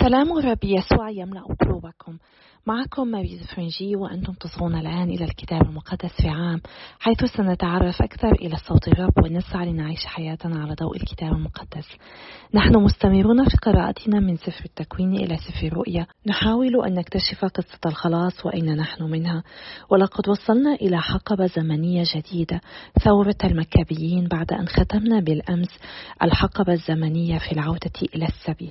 سلام الرب يسوع يملأ قلوبكم. معكم ماريز فرنجي وأنتم تصغون الآن إلى الكتاب المقدس في عام حيث سنتعرف أكثر إلى صوت الرب ونسعى لنعيش حياتنا على ضوء الكتاب المقدس. نحن مستمرون في قراءتنا من سفر التكوين إلى سفر الرؤيا. نحاول أن نكتشف قصة الخلاص وأين نحن منها. ولقد وصلنا إلى حقبة زمنية جديدة ثورة المكابيين بعد أن ختمنا بالأمس الحقبة الزمنية في العودة إلى السبي.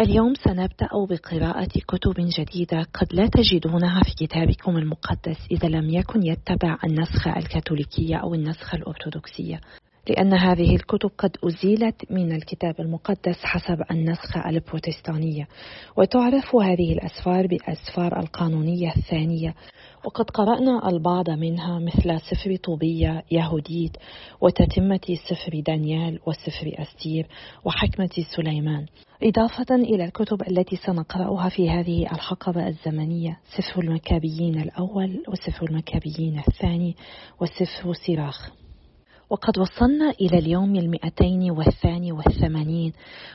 اليوم سنبدأ بقراءة كتب جديدة قد لا تجدونها في كتابكم المقدس إذا لم يكن يتبع النسخة الكاثوليكية أو النسخة الأرثوذكسية. لأن هذه الكتب قد أزيلت من الكتاب المقدس حسب النسخة البروتستانية وتعرف هذه الأسفار بالأسفار القانونية الثانية. وقد قرأنا البعض منها مثل سفر طوبية يهوديت وتتمة سفر دانيال وسفر أستير وحكمة سليمان. إضافة إلى الكتب التي سنقرأها في هذه الحقبة الزمنية سفر المكابيين الأول وسفر المكابيين الثاني وسفر سراخ وقد وصلنا إلى اليوم المئتين والثاني والثمانين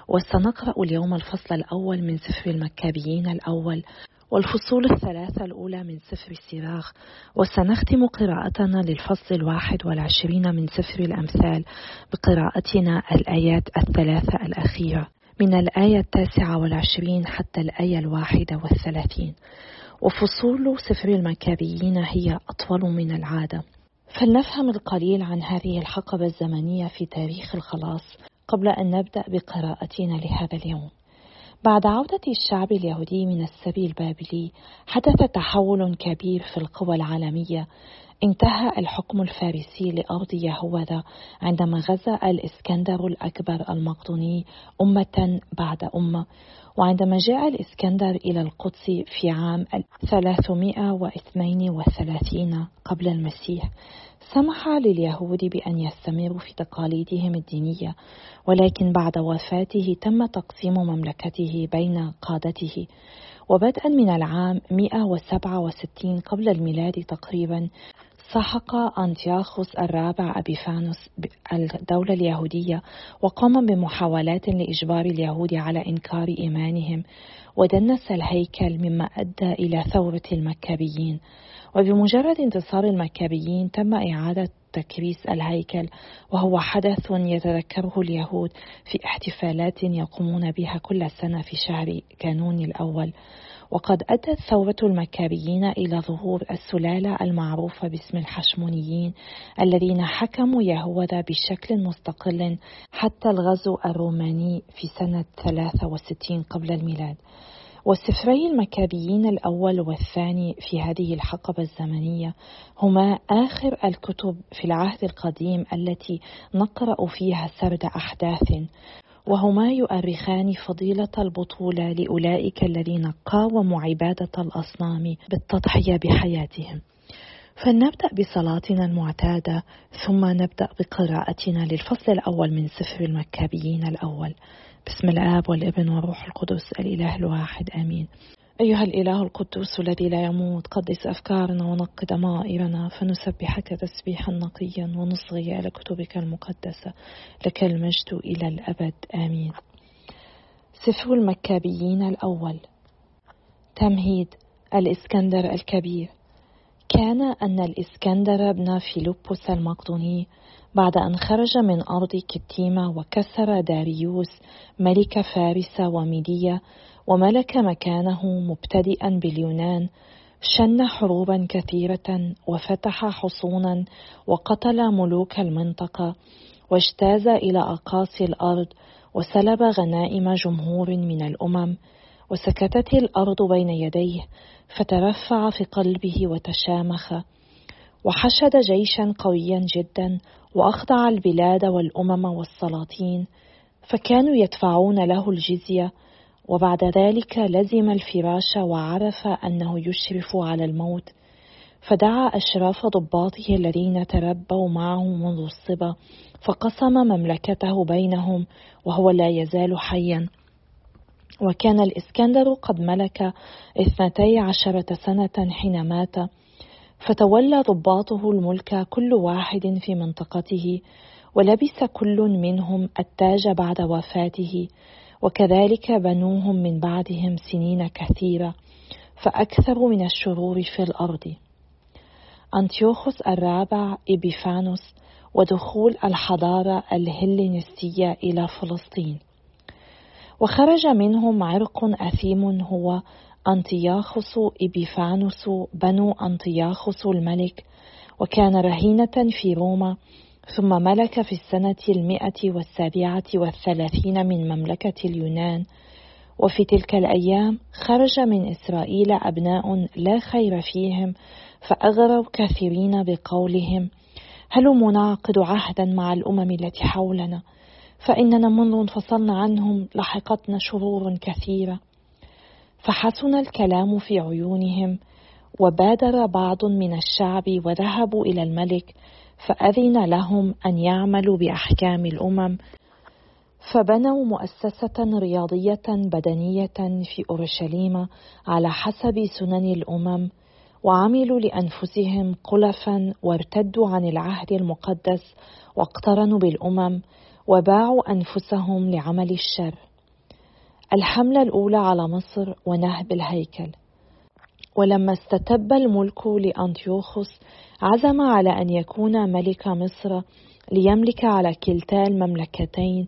وسنقرأ اليوم الفصل الأول من سفر المكابيين الأول والفصول الثلاثة الأولى من سفر السراخ وسنختم قراءتنا للفصل الواحد والعشرين من سفر الأمثال بقراءتنا الآيات الثلاثة الأخيرة من الآية التاسعة والعشرين حتى الآية الواحدة والثلاثين. وفصول سفر المكابيين هي أطول من العادة. فلنفهم القليل عن هذه الحقبة الزمنية في تاريخ الخلاص قبل أن نبدأ بقراءتنا لهذا اليوم. بعد عودة الشعب اليهودي من السبي البابلي حدث تحول كبير في القوى العالمية انتهى الحكم الفارسي لأرض يهوذا عندما غزا الإسكندر الأكبر المقدوني أمة بعد أمة. وعندما جاء الإسكندر إلى القدس في عام 332 قبل المسيح سمح لليهود بأن يستمروا في تقاليدهم الدينية ولكن بعد وفاته تم تقسيم مملكته بين قادته. وبدءا من العام 167 قبل الميلاد تقريبا سحق أنتياخوس الرابع أبيفانوس الدولة اليهودية وقام بمحاولات لإجبار اليهود على إنكار إيمانهم ودنس الهيكل مما أدى إلى ثورة المكابيين. وبمجرد انتصار المكابيين تم إعادة تكريس الهيكل وهو حدث يتذكره اليهود في احتفالات يقومون بها كل سنة في شهر كانون الأول. وقد أدت ثورة المكابيين إلى ظهور السلالة المعروفة باسم الحشمونيين الذين حكموا يهوذا بشكل مستقل حتى الغزو الروماني في سنة 63 قبل الميلاد. وسفري المكابيين الأول والثاني في هذه الحقبة الزمنية هما آخر الكتب في العهد القديم التي نقرأ فيها سرد أحداث. وهما يؤرخان فضيلة البطولة لأولئك الذين قاوموا عبادة الأصنام بالتضحية بحياتهم. فلنبدأ بصلاتنا المعتادة ثم نبدأ بقراءتنا للفصل الأول من سفر المكابيين الأول. بسم الآب والابن والروح القدس الإله الواحد آمين. أيها الإله القدوس الذي لا يموت قدس أفكارنا ونق ضمائرنا فنسبحك تسبيحا نقيا ونصغي إلى كتبك المقدسة. لك المجد إلى الأبد آمين. سفر المكابيين الأول. تمهيد الإسكندر الكبير. كان أن الإسكندر ابن فيلبس المقدوني بعد أن خرج من أرض كتيمة وكسر داريوس ملك فارس وميديا وملك مكانه مبتدئا باليونان شن حروبا كثيرة وفتح حصونا وقتل ملوك المنطقة واجتاز إلى أقاصي الأرض وسلب غنائم جمهور من الأمم وسكتت الأرض بين يديه فترفع في قلبه وتشامخ وحشد جيشا قويا جدا وأخضع البلاد والأمم والسلاطين فكانوا يدفعون له الجزية وبعد ذلك لزم الفراش وعرف أنه يشرف على الموت فدعا أشراف ضباطه الذين تربوا معه منذ الصبا فقسم مملكته بينهم وهو لا يزال حيا. وكان الإسكندر قد ملك اثنتي عشرة سنة حين مات فتولى ضباطه الملك كل واحد في منطقته ولبس كل منهم التاج بعد وفاته وكذلك بنوهم من بعدهم سنين كثيرة فأكثر من الشرور في الأرض. أنتيوخوس الرابع إبيفانوس ودخول الحضارة الهلينستية إلى فلسطين. وخرج منهم عرق أثيم هو أنطياخوس إبيفانوس بنو أنطياخوس الملك. وكان رهينة في روما ثم ملك في السنة المئة والسابعة والثلاثين من مملكة اليونان. وفي تلك الأيام خرج من إسرائيل أبناء لا خير فيهم فأغروا كثيرين بقولهم هلم نعقد عهدا مع الأمم التي حولنا؟ فإننا منذ انفصلنا عنهم لحقتنا شرور كثيرة. فحسن الكلام في عيونهم وبادر بعض من الشعب وذهبوا إلى الملك فأذن لهم أن يعملوا بأحكام الأمم فبنوا مؤسسة رياضية بدنية في أورشليم على حسب سنن الأمم وعملوا لأنفسهم قلفا وارتدوا عن العهد المقدس واقترنوا بالأمم وباعوا أنفسهم لعمل الشر. الحملة الأولى على مصر ونهب الهيكل. ولما استتب الملك لأنتيوخوس عزم على أن يكون ملك مصر ليملك على كلتا المملكتين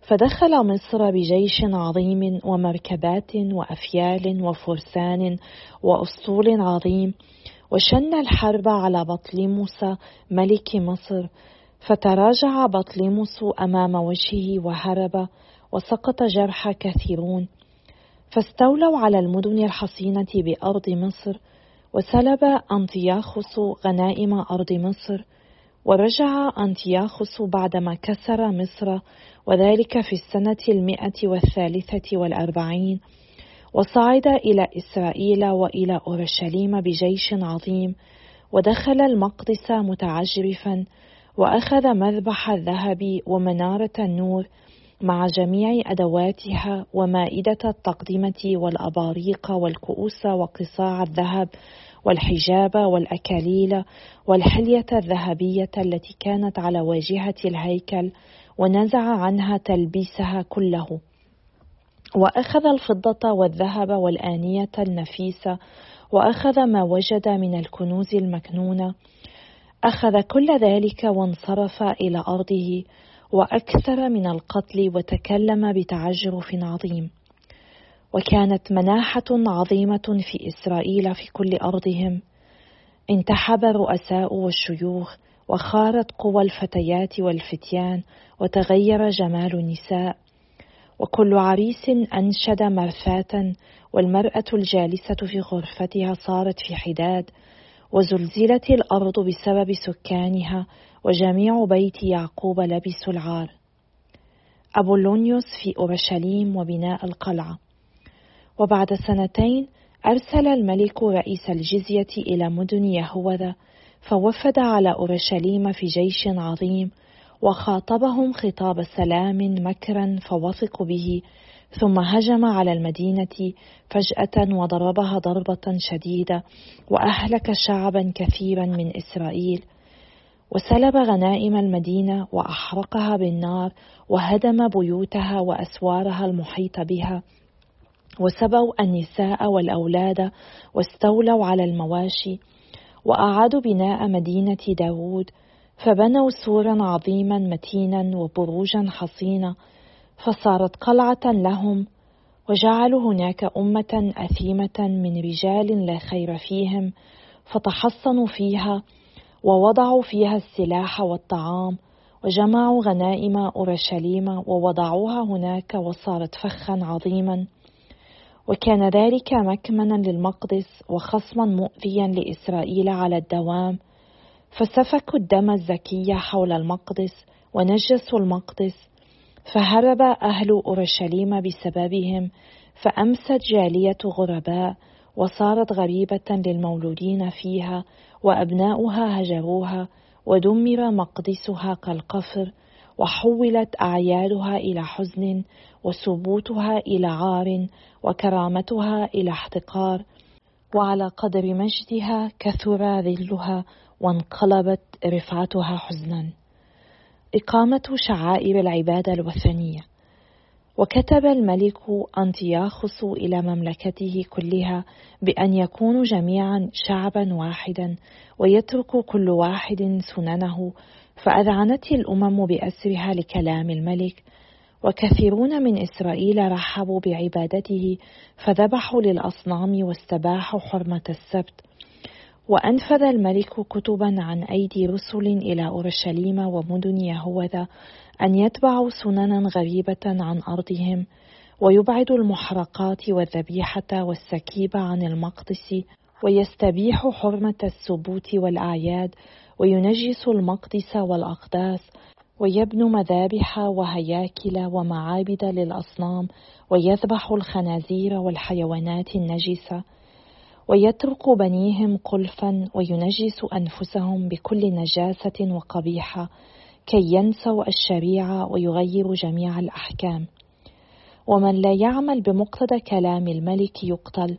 فدخل مصر بجيش عظيم ومركبات وأفيال وفرسان وأسطول عظيم وشن الحرب على بطليموس ملك مصر فتراجع بطليموس أمام وجهه وهرب وسقط جرح كثيرون. فاستولوا على المدن الحصينة بأرض مصر وسلب أنطياخوس غنائم أرض مصر ورجع أنتياخوس بعدما كسر مصر وذلك في السنة المئة والثالثة والأربعين وصعد إلى إسرائيل وإلى أورشليم بجيش عظيم ودخل المقدس متعجرفا وأخذ مذبح الذهب ومنارة النور مع جميع أدواتها ومائدة التقدمة والأباريق والكؤوس وقصاع الذهب والحجاب والأكاليل والحلية الذهبية التي كانت على واجهة الهيكل ونزع عنها تلبيسها كله. وأخذ الفضة والذهب والآنية النفيسة وأخذ ما وجد من الكنوز المكنونة. أخذ كل ذلك وانصرف إلى أرضه وأكثر من القتل وتكلم بتعجرف عظيم وكانت مناحة عظيمة في إسرائيل في كل أرضهم. انتحب الرؤساء والشيوخ وخارت قوى الفتيات والفتيان وتغير جمال النساء. وكل عريس أنشد مرثاة والمرأة الجالسة في غرفتها صارت في حداد وزلزلت الأرض بسبب سكانها وجميع بيت يعقوب لبسوا العار. أبولونيوس في أورشليم وبناء القلعة. وبعد سنتين أرسل الملك رئيس الجزية إلى مدن يهوذا فوفد على أورشليم في جيش عظيم وخاطبهم خطاب سلام مكرا فوثقوا به ثم هجم على المدينة فجأة وضربها ضربة شديدة وأهلك شعبا كثيرا من إسرائيل. وسلب غنائم المدينة وأحرقها بالنار وهدم بيوتها وأسوارها المحيط بها. وسبوا النساء والأولاد واستولوا على المواشي. وأعادوا بناء مدينة داود. فبنوا سورا عظيما متينا وبروجا حصينة فصارت قلعة لهم وجعلوا هناك أمة أثيمة من رجال لا خير فيهم فتحصنوا فيها ووضعوا فيها السلاح والطعام وجمعوا غنائم أورشليم ووضعوها هناك وصارت فخا عظيما. وكان ذلك مكمنا للمقدس وخصما مؤذيا لإسرائيل على الدوام. فسفكوا الدم الزكي حول المقدس ونجسوا المقدس فهرب أهل أورشليم بسببهم فأمست جالية غرباء وصارت غريبة للمولودين فيها وأبناؤها هجروها ودمر مقدسها كالقفر وحولت أعيادها إلى حزن وثبوتها إلى عار وكرامتها إلى احتقار وعلى قدر مجدها كثر ذلها وانقلبت رفعتها حزنا. إقامة شعائر العبادة الوثنية. وكتب الملك أنتياخس إلى مملكته كلها بأن يكونوا جميعا شعبا واحدا ويترك كل واحد سننه. فأذعنت الأمم بأسرها لكلام الملك. وكثيرون من إسرائيل رحبوا بعبادته فذبحوا للأصنام واستباحوا حرمة السبت. وأنفذ الملك كتبا عن أيدي رسل إلى أورشليم ومدن يهوذا أن يتبعوا سننا غريبة عن أرضهم ويبعدوا المحرقات والذبيحة والسكيب عن المقدس ويستبيح حرمة السبوت والأعياد وينجس المقدس والأقداس ويبنوا مذابح وهياكل ومعابد للأصنام ويذبح الخنازير والحيوانات النجسة. ويترك بنيهم قلفا وينجس أنفسهم بكل نجاسة وقبيحة كي ينسوا الشريعة ويغيروا جميع الأحكام. ومن لا يعمل بمقتضى كلام الملك يقتل.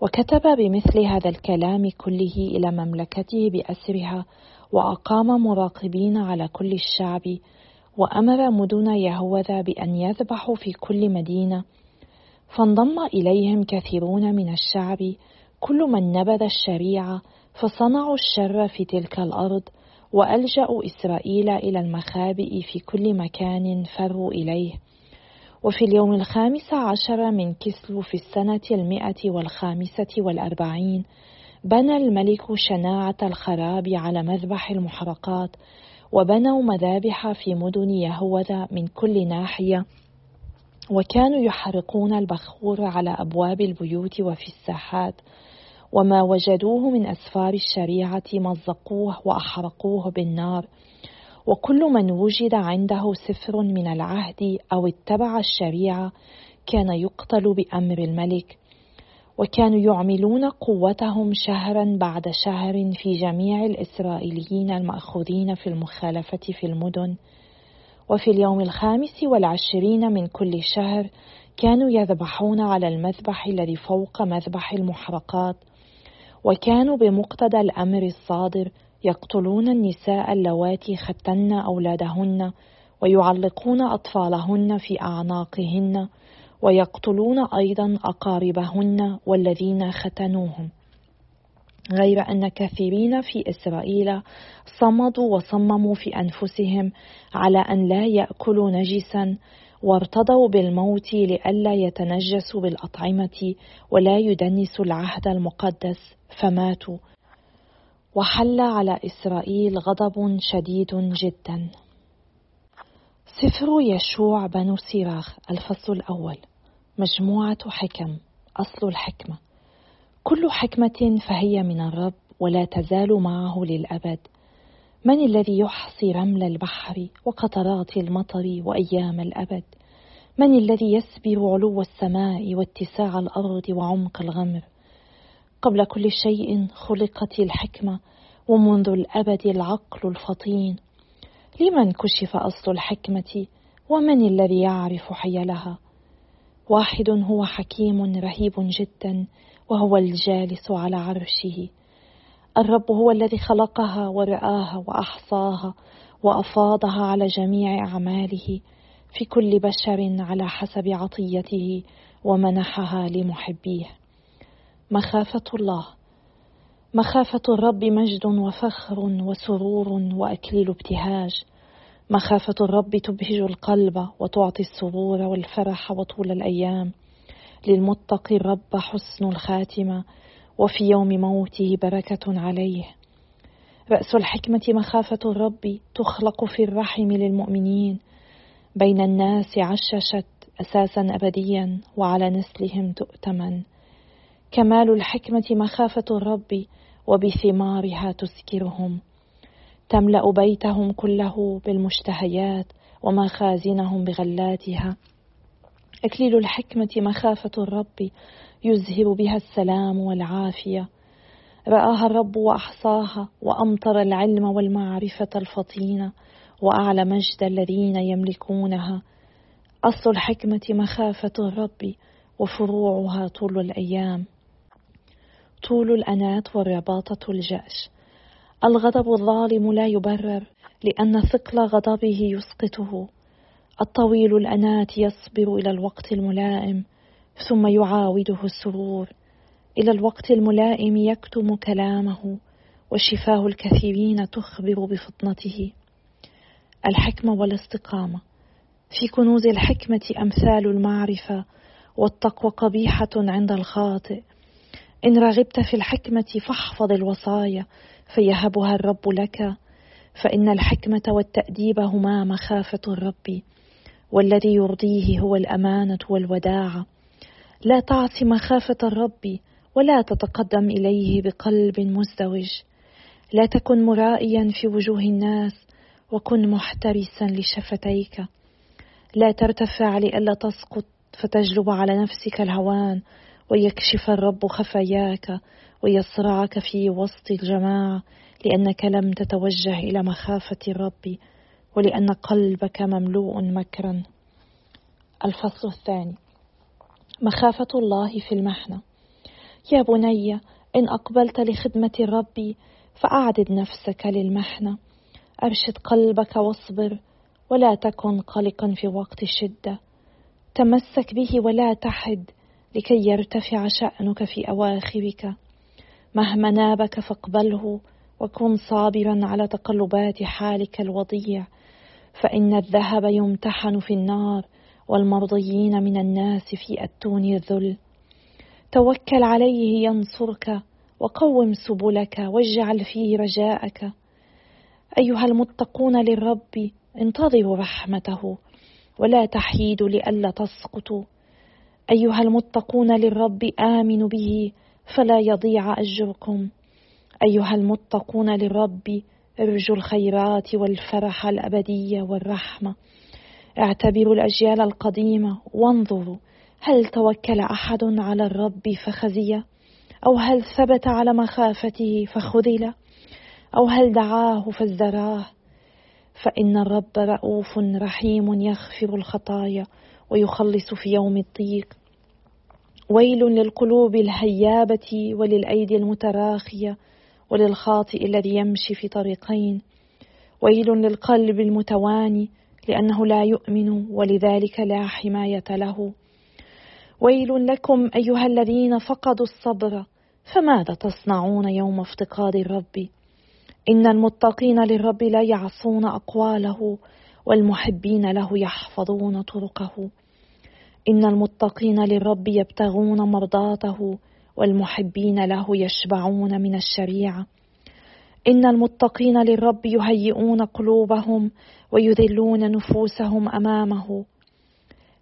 وكتب بمثل هذا الكلام كله إلى مملكته بأسرها وأقام مراقبين على كل الشعب وأمر مدن يهوذا بأن يذبحوا في كل مدينة. فانضم إليهم كثيرون من الشعب كل من نبذ الشريعة فصنعوا الشر في تلك الأرض وألجأوا إسرائيل إلى المخابئ في كل مكان فروا إليه. وفي اليوم الخامس عشر من كسلو في السنة المئة والخامسة والأربعين بنى الملك شناعة الخراب على مذبح المحرقات وبنوا مذابح في مدن يهوذا من كل ناحية وكانوا يحرقون البخور على أبواب البيوت وفي الساحات. وما وجدوه من أسفار الشريعة مزقوه وأحرقوه بالنار. وكل من وجد عنده سفر من العهد أو اتبع الشريعة كان يقتل بأمر الملك. وكانوا يعملون قوتهم شهرا بعد شهر في جميع الإسرائيليين المأخوذين في المخالفة في المدن. وفي اليوم الخامس والعشرين من كل شهر كانوا يذبحون على المذبح الذي فوق مذبح المحرقات. وكانوا بمقتضى الأمر الصادر يقتلون النساء اللواتي ختن أولادهن ويعلقون أطفالهن في أعناقهن ويقتلون أيضا أقاربهن والذين ختنوهم. غير أن كثيرين في إسرائيل صمدوا وصمموا في أنفسهم على أن لا يأكلوا نجسا وارتضوا بالموت لئلا يتنجسوا بالأطعمة ولا يدنسوا العهد المقدس. فماتوا. وحل على إسرائيل غضب شديد جدا. سفر يشوع بن سيراخ الفصل الأول. مجموعة حكم أصل الحكمة. كل حكمة فهي من الرب ولا تزال معه للأبد. من الذي يحصي رمل البحر وقطرات المطر وأيام الأبد؟ من الذي يسبر علو السماء واتساع الأرض وعمق الغمر؟ قبل كل شيء خلقت الحكمة ومنذ الأبد العقل الفطين. لمن كشف أصل الحكمة؟ ومن الذي يعرف حيلها؟ واحد هو حكيم رهيب جدا وهو الجالس على عرشه. الرب هو الذي خلقها ورآها وأحصاها وأفاضها على جميع أعماله. في كل بشر على حسب عطيته ومنحها لمحبيه. مخافة الله. مخافة الرب مجد وفخر وسرور وأكليل ابتهاج. مخافة الرب تبهج القلب وتعطي السرور والفرح وطول الأيام. للمتقي الرب حسن الخاتمة وفي يوم موته بركة عليه. رأس الحكمة مخافة الرب تخلق في الرحم للمؤمنين. بين الناس عششت أساسا أبديا وعلى نسلهم تؤتمن. كمال الحكمة مخافة الرب وبثمارها تسكرهم. تملأ بيتهم كله بالمشتهيات ومخازنهم بغلاتها. أكليل الحكمة مخافة الرب يزهر بها السلام والعافية. رآها الرب وأحصاها وأمطر العلم والمعرفة الفطينه وأعلى مجد الذين يملكونها. أصل الحكمة مخافة الرب وفروعها طول الأيام. طول الأنات والرباطة الجأش. الغضب الظالم لا يبرر لأن ثقل غضبه يسقطه. الطويل الأنات يصبر إلى الوقت الملائم ثم يعاوده السرور. إلى الوقت الملائم يكتم كلامه وشفاه الكثيرين تخبر بفطنته. الحكمة والاستقامة. في كنوز الحكمة أمثال المعرفة والتقوى قبيحة عند الخاطئ. إن رغبت في الحكمة فاحفظ الوصايا فيهبها الرب لك. فإن الحكمة والتأديب هما مخافة الرب والذي يرضيه هو الأمانة والوداعة لا تعص مخافة الرب ولا تتقدم إليه بقلب مزدوج. لا تكن مرائيا في وجوه الناس وكن محترسا لشفتيك. لا ترتفع لئلا تسقط فتجلب على نفسك الهوان. ويكشف الرب خفاياك ويصرعك في وسط الجماعة لأنك لم تتوجه إلى مخافة الرب ولأن قلبك مملوء مكرا. الفصل الثاني. مخافة الله في المحنة. يا بني إن أقبلت لخدمة الرب فأعدد نفسك للمحنة. أرشد قلبك واصبر ولا تكن قلقا في وقت الشدة. تمسك به ولا تحد. لكي يرتفع شأنك في أواخرك. مهما نابك فاقبله وكن صابرا على تقلبات حالك الوضيع. فإن الذهب يمتحن في النار والمرضيين من الناس في أتون الذل توكل عليه ينصرك وقوم سبلك واجعل فيه رجاءك. أيها المتقون للرب انتظروا رحمته ولا تحيدوا لئلا تسقطوا أيها المتقون للرب امنوا به فلا يضيع أجركم. أيها المتقون للرب ارجوا الخيرات والفرح الأبدي والرحمة. اعتبروا الأجيال القديمة وانظروا هل توكل أحد على الرب فخزي؟ أو هل ثبت على مخافته فخذل؟ أو هل دعاه فازدراه؟ فإن الرب رؤوف رحيم يغفر الخطايا. ويخلص في يوم الضيق. ويل للقلوب الهيابة وللأيدي المتراخية وللخاطئ الذي يمشي في طريقين. ويل للقلب المتواني لأنه لا يؤمن ولذلك لا حماية له. ويل لكم أيها الذين فقدوا الصبر فماذا تصنعون يوم افتقاد الرب؟ إن المتقين للرب لا يعصون أقواله والمحبين له يحفظون طرقه. إن المتقين للرب يبتغون مرضاته والمحبين له يشبعون من الشريعة. إن المتقين للرب يهيئون قلوبهم ويذلون نفوسهم أمامه.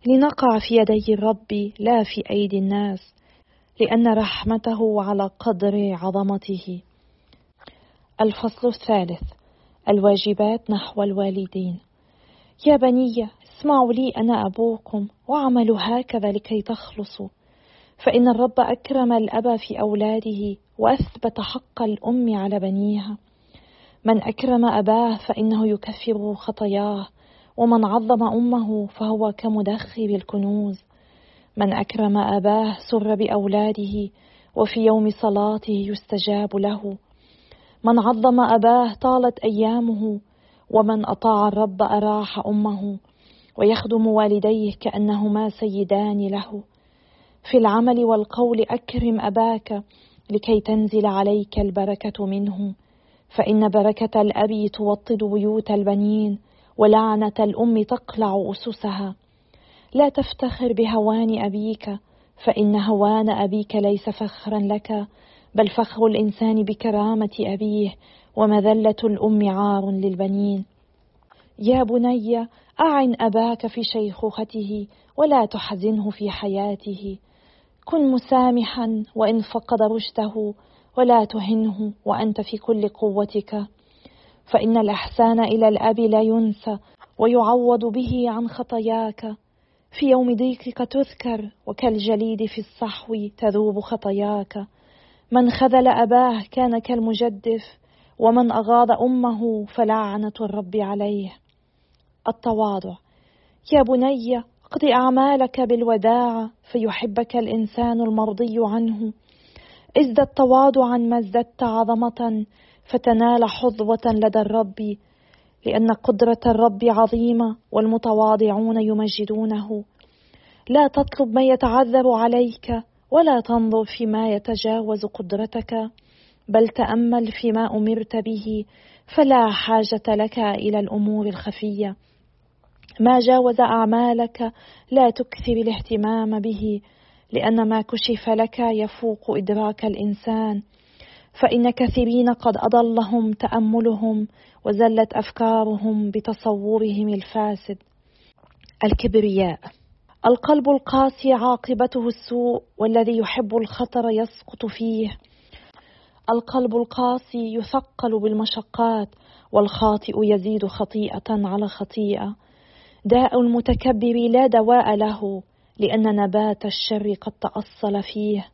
لنقع في يدي الرب لا في أيدي الناس لأن رحمته على قدر عظمته. الفصل الثالث الواجبات نحو الوالدين. يا بني اسمعوا لي أنا أبوكم واعملوا هكذا لكي تخلصوا. فإن الرب أكرم الأب في أولاده وأثبت حق الأم على بنيها. من أكرم أباه فإنه يكفر خطاياه ومن عظم أمه فهو كمدخر الكنوز. من أكرم أباه سر بأولاده وفي يوم صلاته يستجاب له. من عظم أباه طالت أيامه ومن أطاع الرب أراح أمه ويخدم والديه كأنهما سيدان له. في العمل والقول أكرم أباك لكي تنزل عليك البركة منه. فإن بركة الأب توطد بيوت البنين ولعنة الأم تقلع أسسها. لا تفتخر بهوان أبيك فإن هوان أبيك ليس فخرا لك. بل فخر الإنسان بكرامة أبيه ومذلة الأم عار للبنين. يا بني أعن أباك في شيخوخته ولا تحزنه في حياته. كن مسامحا وإن فقد رشده ولا تهنه وأنت في كل قوتك. فإن الأحسان إلى الأب لا ينسى ويعوض به عن خطاياك. في يوم ضيقك تذكر وكالجليد في الصحو تذوب خطاياك. من خذل أباه كان كالمجدف ومن أغاض أمه فلعنة الرب عليه. التواضع. يا بني اقض أعمالك بالوداعة فيحبك الإنسان المرضي عنه. ازدد تواضعا ما ازددت عظمة فتنال حظوة لدى الرب لأن قدرة الرب عظيمة والمتواضعون يمجدونه. لا تطلب ما يتعذر عليك ولا تنظر فيما يتجاوز قدرتك بل تأمل فيما أمرت به فلا حاجة لك إلى الأمور الخفية. ما جاوز أعمالك لا تكثر الاهتمام به لأن ما كشف لك يفوق إدراك الإنسان. فإن كثيرين قد أضلهم تأملهم وزلت أفكارهم بتصورهم الفاسد. الكبرياء. القلب القاسي عاقبته السوء والذي يحب الخطر يسقط فيه. القلب القاسي يثقل بالمشقات والخاطئ يزيد خطيئة على خطيئة. داء المتكبر لا دواء له لأن نبات الشر قد تأصل فيه.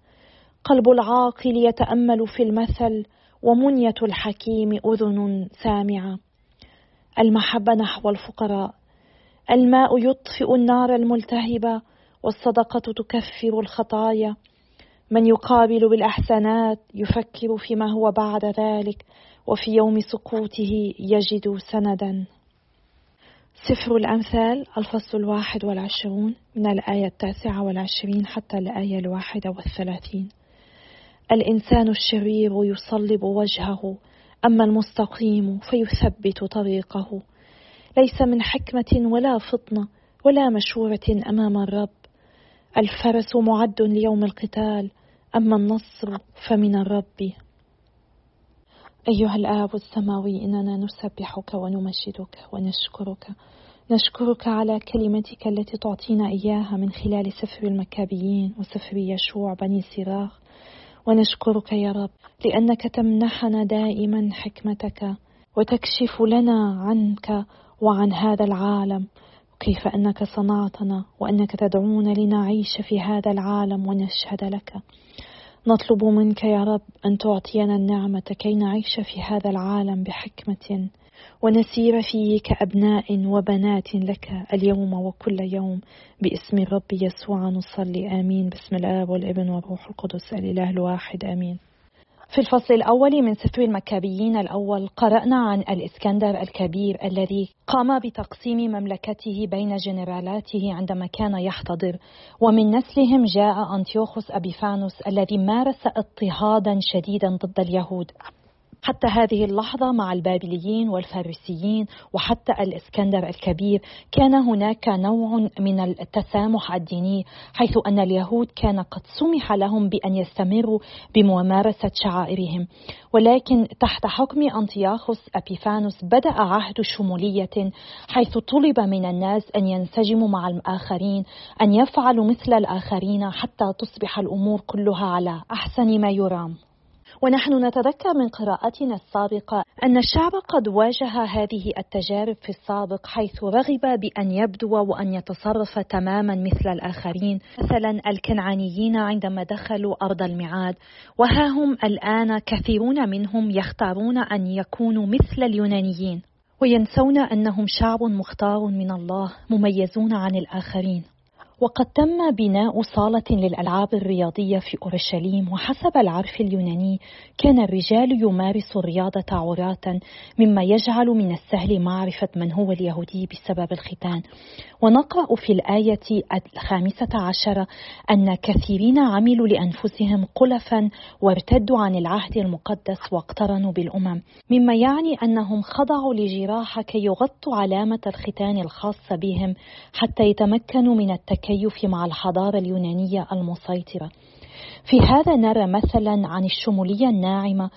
قلب العاقل يتأمل في المثل ومنية الحكيم أذن سامعة. المحبة نحو الفقراء. الماء يطفئ النار الملتهبة والصدقة تكفر الخطايا. من يقابل بالأحسنات يفكر فيما هو بعد ذلك وفي يوم سقوطه يجد سندا. سفر الأمثال الفصل الواحد والعشرون من الآية التاسعة والعشرين حتى الآية الواحدة والثلاثين. الإنسان الشرير يصلب وجهه أما المستقيم فيثبت طريقه. ليس من حكمة ولا فطنة ولا مشورة أمام الرب. الفرس معد ليوم القتال أما النصر فمن الرب. أيها الآب السماوي إننا نسبحك ونمجدك ونشكرك. نشكرك على كلمتك التي تعطينا إياها من خلال سفر المكابيين وسفر يشوع بني سراخ ونشكرك يا رب لأنك تمنحنا دائما حكمتك وتكشف لنا عنك وعن هذا العالم كيف أنك صنعتنا وأنك تدعونا لنعيش في هذا العالم ونشهد لك. نطلب منك يا رب أن تعطينا النعمة كي نعيش في هذا العالم بحكمة ونسير فيه كابناء وبنات لك اليوم وكل يوم باسم الرب يسوع. نصلي آمين. باسم الآب والابن والروح القدس الإله الواحد آمين. في الفصل الأول من سفر المكابيين الأول قرأنا عن الإسكندر الكبير الذي قام بتقسيم مملكته بين جنرالاته عندما كان يحتضر ومن نسلهم جاء أنتيوخوس أبيفانوس الذي مارس اضطهادا شديدا ضد اليهود. حتى هذه اللحظة مع البابليين والفارسيين وحتى الإسكندر الكبير كان هناك نوع من التسامح الديني حيث أن اليهود كان قد سمح لهم بأن يستمروا بممارسة شعائرهم. ولكن تحت حكم أنطياخوس أبيفانوس بدأ عهد شمولية حيث طلب من الناس أن ينسجموا مع الآخرين أن يفعلوا مثل الآخرين حتى تصبح الأمور كلها على أحسن ما يرام. ونحن نتذكر من قراءتنا السابقة أن الشعب قد واجه هذه التجارب في السابق حيث رغب بأن يبدو وأن يتصرف تماما مثل الآخرين. مثلا الكنعانيين عندما دخلوا أرض الميعاد وها هم الآن كثيرون منهم يختارون أن يكونوا مثل اليونانيين وينسون أنهم شعب مختار من الله مميزون عن الآخرين. وقد تم بناء صالة للألعاب الرياضية في أورشليم وحسب العرف اليوناني كان الرجال يمارسوا الرياضة عراة مما يجعل من السهل معرفة من هو اليهودي بسبب الختان. ونقرأ في الآية الخامسة عشرة أن كثيرين عملوا لأنفسهم قلفا وارتدوا عن العهد المقدس واقترنوا بالأمم مما يعني أنهم خضعوا لجراحة كي يغطوا علامة الختان الخاصة بهم حتى يتمكنوا من التكيف مع الحضارة اليونانية المسيطرة. في هذا نرى مثلا عن الشمولية الناعمة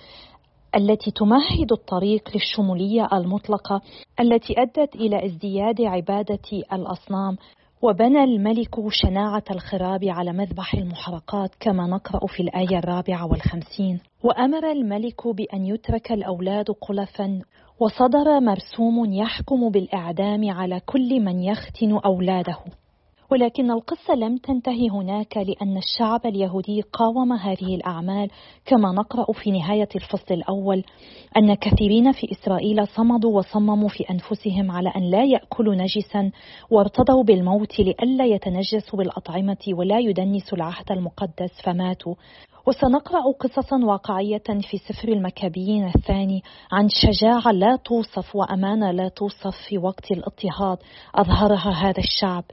التي تمهد الطريق للشمولية المطلقة التي أدت إلى ازدياد عبادة الأصنام وبنى الملك شناعة الخراب على مذبح المحرقات كما نقرأ في الآية الرابعة والخمسين. وأمر الملك بأن يترك الأولاد قلفا وصدر مرسوم يحكم بالإعدام على كل من يختن أولاده. ولكن القصة لم تنتهي هناك لأن الشعب اليهودي قاوم هذه الأعمال كما نقرأ في نهاية الفصل الأول. أن كثيرين في إسرائيل صمدوا وصمموا في أنفسهم على أن لا يأكلوا نجسا وارتضوا بالموت لئلا يتنجسوا بالأطعمة ولا يدنسوا العهد المقدس فماتوا. وسنقرأ قصصا واقعية في سفر المكابيين الثاني عن شجاعة لا توصف وأمانة لا توصف في وقت الاضطهاد أظهرها هذا الشعب.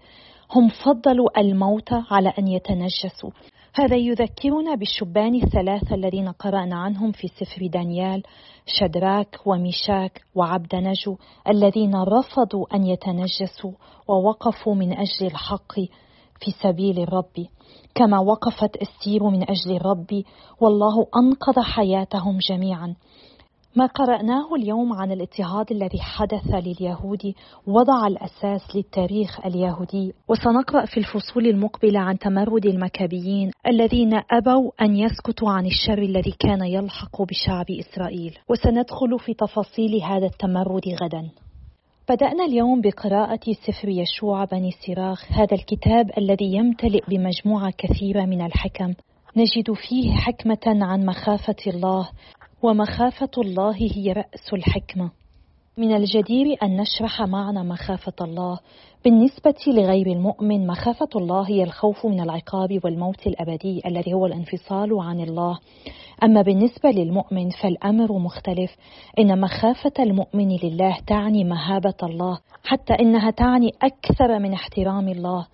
هم فضلوا الموت على أن يتنجسوا. هذا يذكرنا بالشبان الثلاثة الذين قرأنا عنهم في سفر دانيال شدراك وميشاك وعبد نجو الذين رفضوا أن يتنجسوا ووقفوا من أجل الحق في سبيل الرب. كما وقفت أستير من أجل الرب والله أنقذ حياتهم جميعا. ما قرأناه اليوم عن الاضطهاد الذي حدث لليهود وضع الأساس للتاريخ اليهودي. وسنقرأ في الفصول المقبلة عن تمرد المكابيين الذين أبوا أن يسكتوا عن الشر الذي كان يلحق بشعب إسرائيل. وسندخل في تفاصيل هذا التمرد غدا. بدأنا اليوم بقراءة سفر يشوع بني سراخ هذا الكتاب الذي يمتلئ بمجموعة كثيرة من الحكم. نجد فيه حكمة عن مخافة الله ومخافة الله هي رأس الحكمة. من الجدير أن نشرح معنى مخافة الله. بالنسبة لغير المؤمن مخافة الله هي الخوف من العقاب والموت الأبدي الذي هو الانفصال عن الله. أما بالنسبة للمؤمن فالأمر مختلف. إن مخافة المؤمن لله تعني مهابة الله حتى إنها تعني أكثر من احترام الله.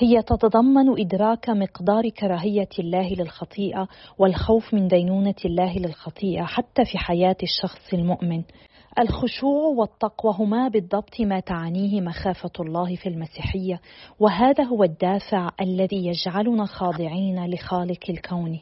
هي تتضمن إدراك مقدار كراهية الله للخطيئة والخوف من دينونة الله للخطيئة حتى في حياة الشخص المؤمن. الخشوع والتقوى هما بالضبط ما تعنيه مخافة الله في المسيحية وهذا هو الدافع الذي يجعلنا خاضعين لخالق الكون.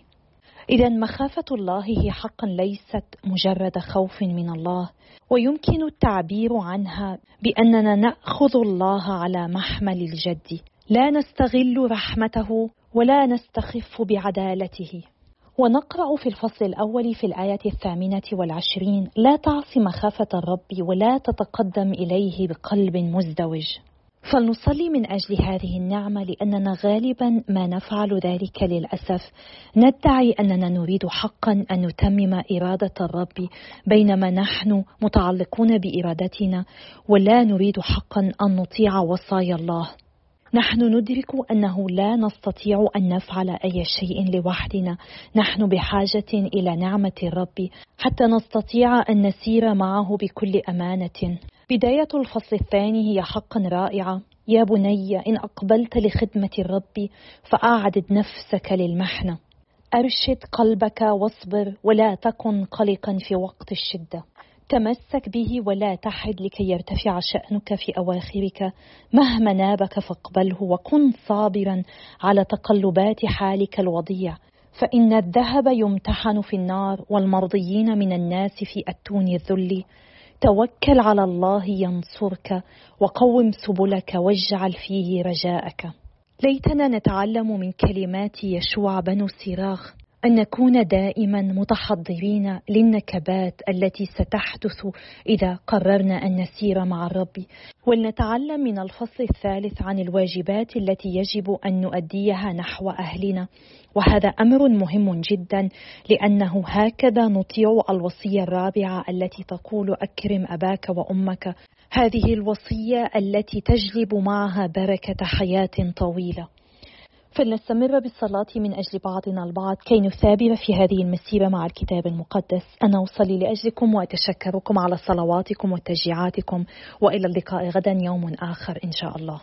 إذا مخافة الله هي حقا ليست مجرد خوف من الله ويمكن التعبير عنها بأننا نأخذ الله على محمل الجد. لا نستغل رحمته ولا نستخف بعدالته. ونقرأ في الفصل الأول في الآية الثامنة والعشرين لا تعص مخافة الرب ولا تتقدم إليه بقلب مزدوج. فلنصلي من أجل هذه النعمة لأننا غالبا ما نفعل ذلك للأسف. ندعي أننا نريد حقا أن نتمم إرادة الرب بينما نحن متعلقون بإرادتنا ولا نريد حقا أن نطيع وصايا الله. نحن ندرك أنه لا نستطيع أن نفعل أي شيء لوحدنا. نحن بحاجة إلى نعمة الرب حتى نستطيع أن نسير معه بكل أمانة. بداية الفصل الثاني هي حقا رائعة. يا بني إن أقبلت لخدمة الرب فأعدد نفسك للمحنة. أرشد قلبك واصبر ولا تكن قلقا في وقت الشدة. تمسك به ولا تحد لكي يرتفع شأنك في أواخرك. مهما نابك فاقبله وكن صابرا على تقلبات حالك الوضيع. فإن الذهب يمتحن في النار والمرضيين من الناس في أتون الذل. توكل على الله ينصرك وقوم سبلك واجعل فيه رجاءك. ليتنا نتعلم من كلمات يشوع بن سراخ أن نكون دائما متحضرين للنكبات التي ستحدث إذا قررنا أن نسير مع الرب. ولنتعلم من الفصل الثالث عن الواجبات التي يجب أن نؤديها نحو أهلنا. وهذا أمر مهم جدا لأنه هكذا نطيع الوصية الرابعة التي تقول أكرم أباك وأمك. هذه الوصية التي تجلب معها بركة حياة طويلة. فلنستمر بالصلاة من أجل بعضنا البعض كي نثابر في هذه المسيرة مع الكتاب المقدس. أنا أصلي لأجلكم وأتشكركم على صلواتكم وتشجيعاتكم. وإلى اللقاء غدا يوم آخر إن شاء الله.